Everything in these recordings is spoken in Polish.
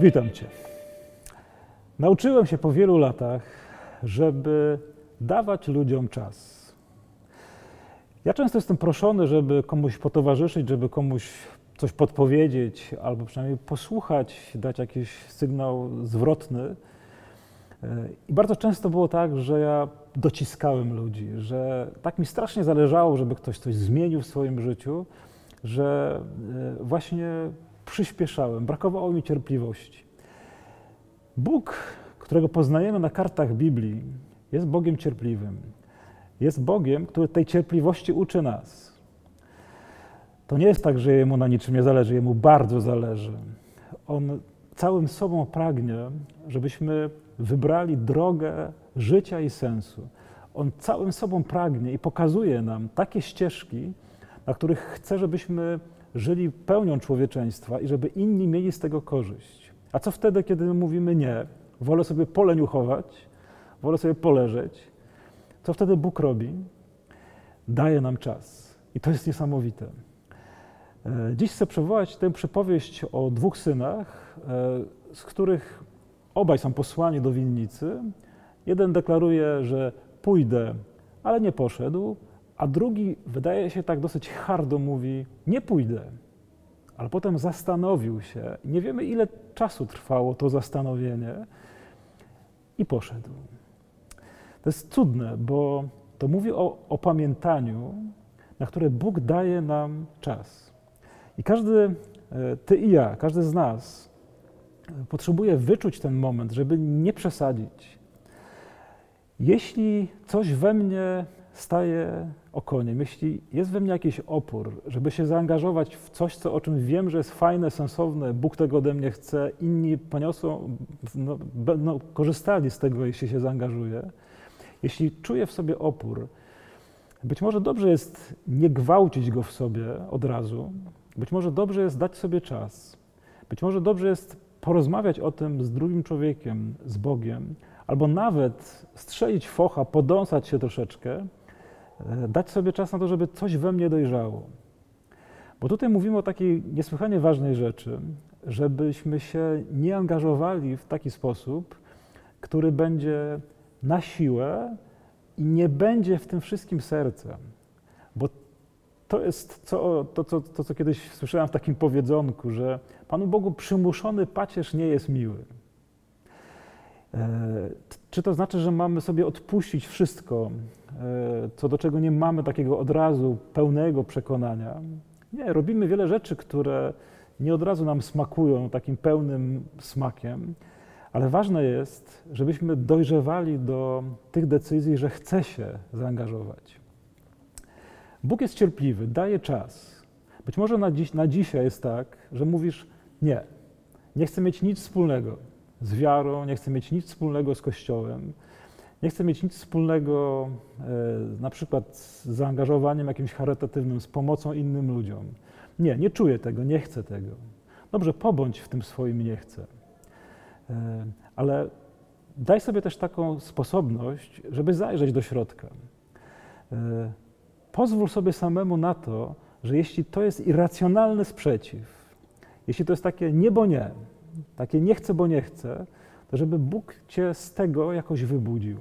Witam Cię. Nauczyłem się po wielu latach, żeby dawać ludziom czas. Ja często jestem proszony, żeby komuś potowarzyszyć, żeby komuś coś podpowiedzieć, albo przynajmniej posłuchać, dać jakiś sygnał zwrotny. I bardzo często było tak, że ja dociskałem ludzi, że tak mi strasznie zależało, żeby ktoś coś zmienił w swoim życiu, że e, właśnie przyspieszałem, brakowało mi cierpliwości. Bóg, którego poznajemy na kartach Biblii, jest Bogiem cierpliwym. Jest Bogiem, który tej cierpliwości uczy nas. To nie jest tak, że jemu na niczym nie zależy, jemu bardzo zależy. On całym sobą pragnie, żebyśmy wybrali drogę życia i sensu. On całym sobą pragnie i pokazuje nam takie ścieżki, na których chce, żebyśmy żyli pełnią człowieczeństwa i żeby inni mieli z tego korzyść. A co wtedy, kiedy my mówimy nie? Wolę sobie poleniuchować, wolę sobie poleżeć. Co wtedy Bóg robi? Daje nam czas. I to jest niesamowite. E, dziś chcę przywołać tę przypowieść o dwóch synach, e, z których obaj są posłani do winnicy. Jeden deklaruje, że pójdę, ale nie poszedł, a drugi wydaje się tak dosyć hardo mówi: Nie pójdę. Ale potem zastanowił się, nie wiemy ile czasu trwało to zastanowienie, i poszedł. To jest cudne, bo to mówi o opamiętaniu, na które Bóg daje nam czas. I każdy, e, ty i ja, każdy z nas e, potrzebuje wyczuć ten moment, żeby nie przesadzić. Jeśli coś we mnie staje okoniem, jeśli jest we mnie jakiś opór, żeby się zaangażować w coś, co, o czym wiem, że jest fajne, sensowne, Bóg tego ode mnie chce, inni poniosą, no, no, korzystali z tego, jeśli się zaangażuję, jeśli czuję w sobie opór, być może dobrze jest nie gwałcić go w sobie od razu, być może dobrze jest dać sobie czas, być może dobrze jest porozmawiać o tym z drugim człowiekiem, z Bogiem, albo nawet strzelić focha, podąsać się troszeczkę, dać sobie czas na to, żeby coś we mnie dojrzało. Bo tutaj mówimy o takiej niesłychanie ważnej rzeczy, żebyśmy się nie angażowali w taki sposób, który będzie na siłę i nie będzie w tym wszystkim sercem. Bo to jest co, to, to, to, co kiedyś słyszałem w takim powiedzonku, że Panu Bogu przymuszony pacierz nie jest miły. E, czy to znaczy, że mamy sobie odpuścić wszystko, e, co do czego nie mamy takiego od razu pełnego przekonania? Nie, robimy wiele rzeczy, które nie od razu nam smakują takim pełnym smakiem, ale ważne jest, żebyśmy dojrzewali do tych decyzji, że chce się zaangażować. Bóg jest cierpliwy, daje czas. Być może na, dziś, na dzisiaj jest tak, że mówisz: Nie, nie chcę mieć nic wspólnego z wiarą, nie chcę mieć nic wspólnego z Kościołem, nie chcę mieć nic wspólnego e, na przykład z zaangażowaniem jakimś charytatywnym, z pomocą innym ludziom. Nie, nie czuję tego, nie chcę tego. Dobrze, pobądź w tym swoim nie chcę. E, ale daj sobie też taką sposobność, żeby zajrzeć do środka. E, pozwól sobie samemu na to, że jeśli to jest irracjonalny sprzeciw, jeśli to jest takie nie, bo nie, takie nie chcę, bo nie chcę, to żeby Bóg cię z tego jakoś wybudził.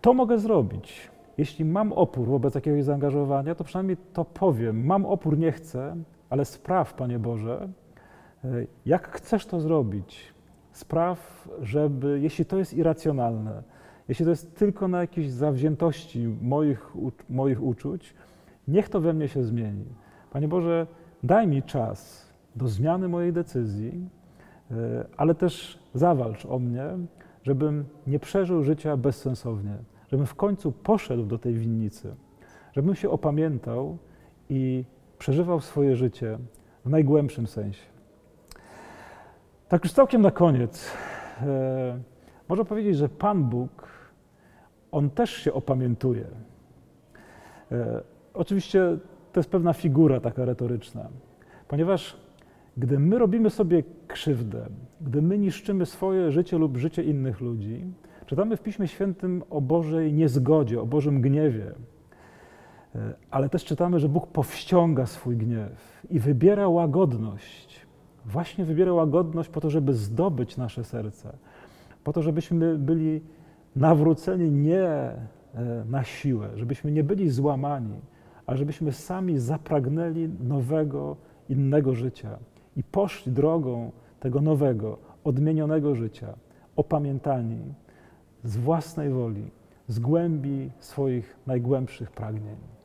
To mogę zrobić. Jeśli mam opór wobec jakiegoś zaangażowania, to przynajmniej to powiem. Mam opór, nie chcę, ale spraw, Panie Boże, e, jak chcesz to zrobić. Spraw, żeby, jeśli to jest irracjonalne, jeśli to jest tylko na jakiejś zawziętości moich, moich uczuć, niech to we mnie się zmieni. Panie Boże, daj mi czas do zmiany mojej decyzji, ale też zawalcz o mnie, żebym nie przeżył życia bezsensownie, żebym w końcu poszedł do tej winnicy, żebym się opamiętał i przeżywał swoje życie w najgłębszym sensie. Tak już całkiem na koniec, e, można powiedzieć, że Pan Bóg, On też się opamiętuje. E, oczywiście to jest pewna figura taka retoryczna, ponieważ gdy my robimy sobie krzywdę, gdy my niszczymy swoje życie lub życie innych ludzi, czytamy w Piśmie Świętym o Bożej niezgodzie, o Bożym gniewie, e, ale też czytamy, że Bóg powściąga swój gniew i wybiera łagodność. Właśnie wybiera łagodność po to, żeby zdobyć nasze serce, po to, żebyśmy byli nawróceni nie e, na siłę, żebyśmy nie byli złamani, a żebyśmy sami zapragnęli nowego, innego życia i poszli drogą tego nowego, odmienionego życia, opamiętani z własnej woli, z głębi swoich najgłębszych pragnień.